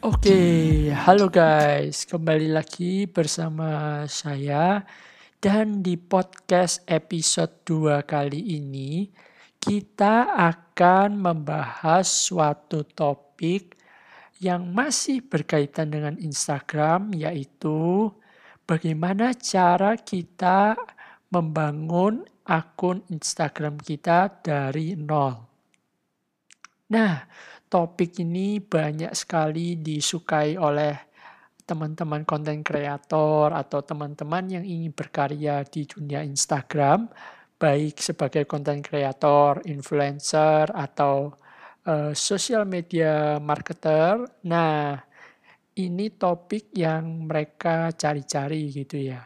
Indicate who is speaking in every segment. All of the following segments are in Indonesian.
Speaker 1: Oke, halo guys, kembali lagi bersama saya dan di podcast episode 2 kali ini kita akan membahas suatu topik yang masih berkaitan dengan Instagram yaitu bagaimana cara kita membangun akun Instagram kita dari nol. Nah, topik ini banyak sekali disukai oleh teman-teman konten kreator atau teman-teman yang ingin berkarya di dunia Instagram, baik sebagai konten kreator, influencer, atau uh, social media marketer. Nah, ini topik yang mereka cari-cari gitu ya.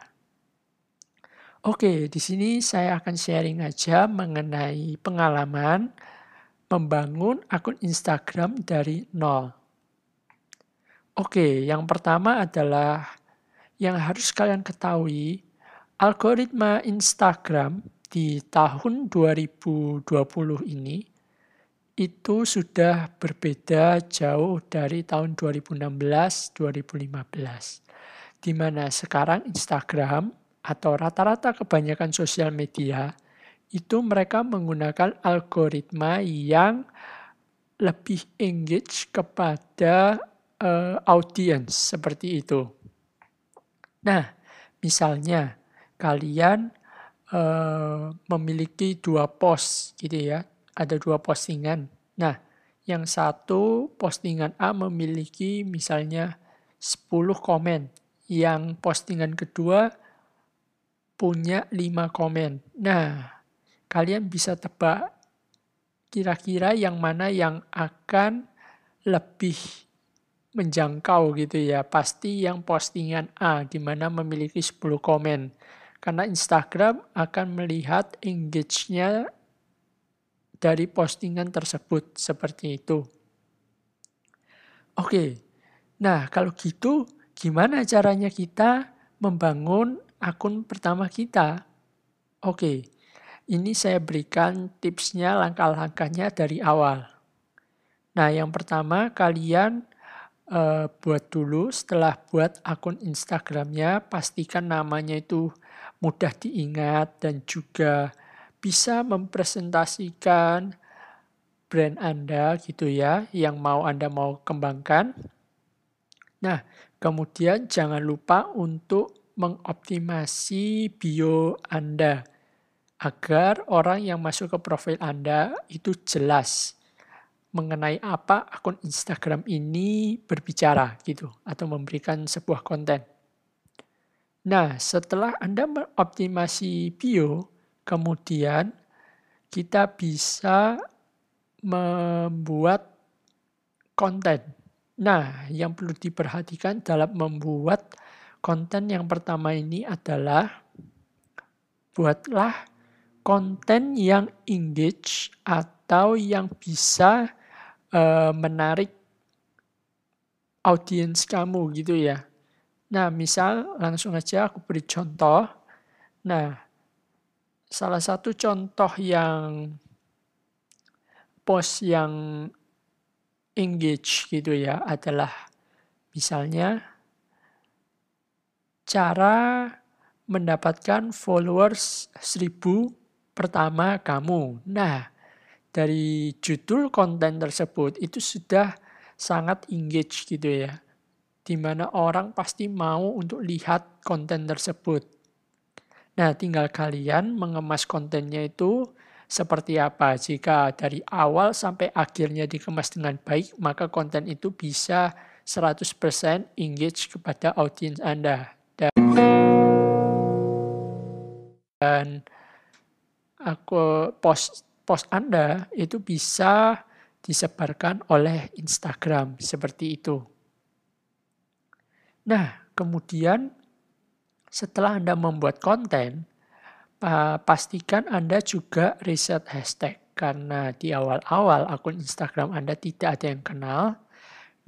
Speaker 1: Oke, di sini saya akan sharing aja mengenai pengalaman membangun akun Instagram dari nol. Oke, yang pertama adalah yang harus kalian ketahui, algoritma Instagram di tahun 2020 ini itu sudah berbeda jauh dari tahun 2016-2015. Di mana sekarang Instagram atau rata-rata kebanyakan sosial media itu mereka menggunakan algoritma yang lebih engage kepada uh, audience seperti itu. Nah, misalnya kalian uh, memiliki dua post gitu ya, ada dua postingan. Nah, yang satu postingan A memiliki misalnya 10 komen, yang postingan kedua punya 5 komen. Nah, kalian bisa tebak kira-kira yang mana yang akan lebih menjangkau gitu ya. Pasti yang postingan A di mana memiliki 10 komen. Karena Instagram akan melihat engage-nya dari postingan tersebut seperti itu. Oke. Nah, kalau gitu gimana caranya kita membangun akun pertama kita? Oke. Ini saya berikan tipsnya, langkah-langkahnya dari awal. Nah, yang pertama kalian uh, buat dulu setelah buat akun Instagramnya, pastikan namanya itu mudah diingat dan juga bisa mempresentasikan brand Anda gitu ya, yang mau Anda mau kembangkan. Nah, kemudian jangan lupa untuk mengoptimasi bio Anda agar orang yang masuk ke profil Anda itu jelas mengenai apa akun Instagram ini berbicara gitu atau memberikan sebuah konten. Nah, setelah Anda mengoptimasi bio, kemudian kita bisa membuat konten. Nah, yang perlu diperhatikan dalam membuat konten yang pertama ini adalah buatlah konten yang engage atau yang bisa uh, menarik audiens kamu gitu ya. Nah, misal langsung aja aku beri contoh. Nah, salah satu contoh yang post yang engage gitu ya adalah misalnya cara mendapatkan followers 1000 pertama kamu. Nah, dari judul konten tersebut itu sudah sangat engage gitu ya. Di mana orang pasti mau untuk lihat konten tersebut. Nah, tinggal kalian mengemas kontennya itu seperti apa. Jika dari awal sampai akhirnya dikemas dengan baik, maka konten itu bisa 100% engage kepada audiens Anda. Dan aku post post Anda itu bisa disebarkan oleh Instagram seperti itu. Nah, kemudian setelah Anda membuat konten, pastikan Anda juga riset hashtag karena di awal-awal akun Instagram Anda tidak ada yang kenal.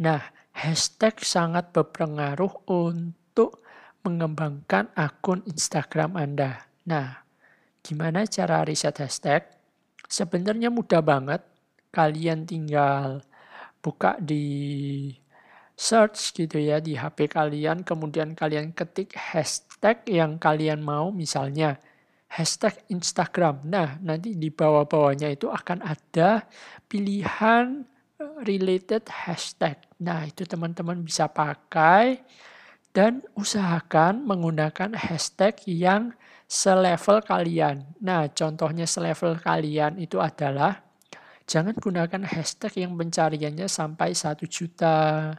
Speaker 1: Nah, hashtag sangat berpengaruh untuk mengembangkan akun Instagram Anda. Nah, gimana cara riset hashtag? Sebenarnya mudah banget. Kalian tinggal buka di search gitu ya di HP kalian, kemudian kalian ketik hashtag yang kalian mau, misalnya hashtag Instagram. Nah, nanti di bawah-bawahnya itu akan ada pilihan eh, related hashtag. Nah, itu teman-teman bisa pakai dan usahakan menggunakan hashtag yang selevel kalian. Nah, contohnya selevel kalian itu adalah jangan gunakan hashtag yang pencariannya sampai 1 juta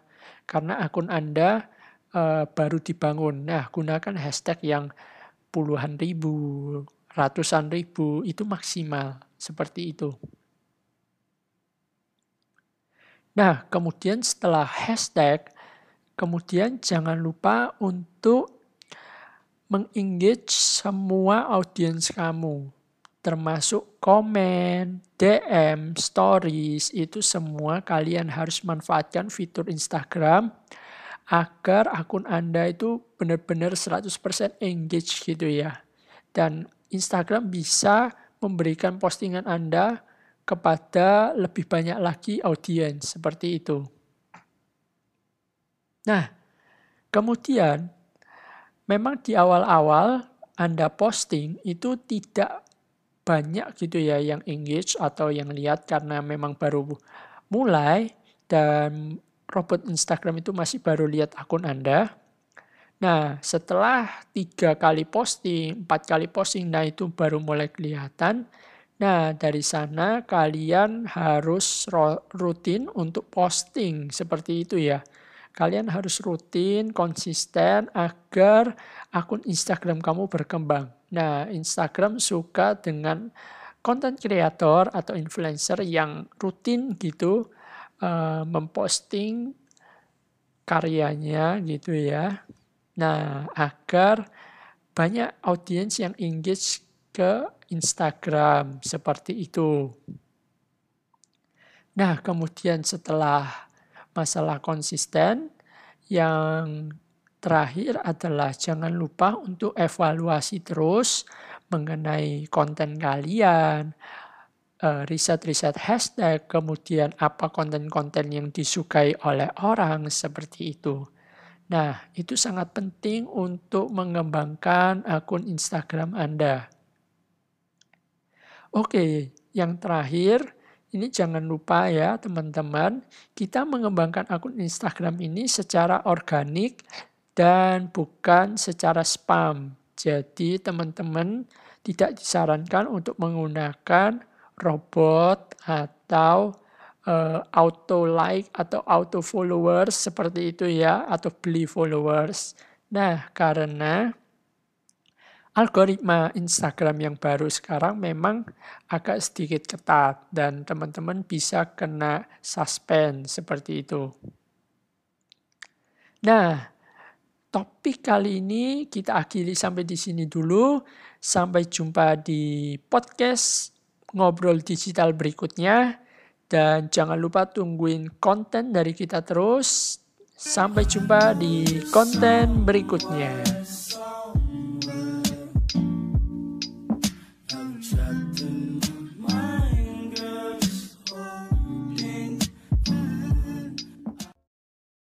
Speaker 1: karena akun Anda uh, baru dibangun. Nah, gunakan hashtag yang puluhan ribu, ratusan ribu itu maksimal seperti itu. Nah, kemudian setelah hashtag Kemudian jangan lupa untuk mengengage semua audiens kamu. Termasuk komen, DM, stories, itu semua kalian harus manfaatkan fitur Instagram agar akun Anda itu benar-benar 100% engage gitu ya. Dan Instagram bisa memberikan postingan Anda kepada lebih banyak lagi audiens seperti itu. Nah, kemudian memang di awal-awal Anda posting itu tidak banyak gitu ya yang engage atau yang lihat karena memang baru mulai dan robot Instagram itu masih baru lihat akun Anda. Nah, setelah tiga kali posting, empat kali posting, nah itu baru mulai kelihatan. Nah, dari sana kalian harus rutin untuk posting seperti itu ya. Kalian harus rutin, konsisten agar akun Instagram kamu berkembang. Nah, Instagram suka dengan konten kreator atau influencer yang rutin gitu uh, memposting karyanya gitu ya. Nah, agar banyak audiens yang engage ke Instagram seperti itu. Nah, kemudian setelah masalah konsisten. Yang terakhir adalah jangan lupa untuk evaluasi terus mengenai konten kalian, eh, riset-riset hashtag, kemudian apa konten-konten yang disukai oleh orang seperti itu. Nah, itu sangat penting untuk mengembangkan akun Instagram Anda. Oke, yang terakhir, ini jangan lupa ya teman-teman, kita mengembangkan akun Instagram ini secara organik dan bukan secara spam. Jadi teman-teman tidak disarankan untuk menggunakan robot atau uh, auto like atau auto followers seperti itu ya atau beli followers. Nah, karena algoritma Instagram yang baru sekarang memang agak sedikit ketat dan teman-teman bisa kena suspend seperti itu. Nah, topik kali ini kita akhiri sampai di sini dulu. Sampai jumpa di podcast ngobrol digital berikutnya. Dan jangan lupa tungguin konten dari kita terus. Sampai jumpa di konten berikutnya.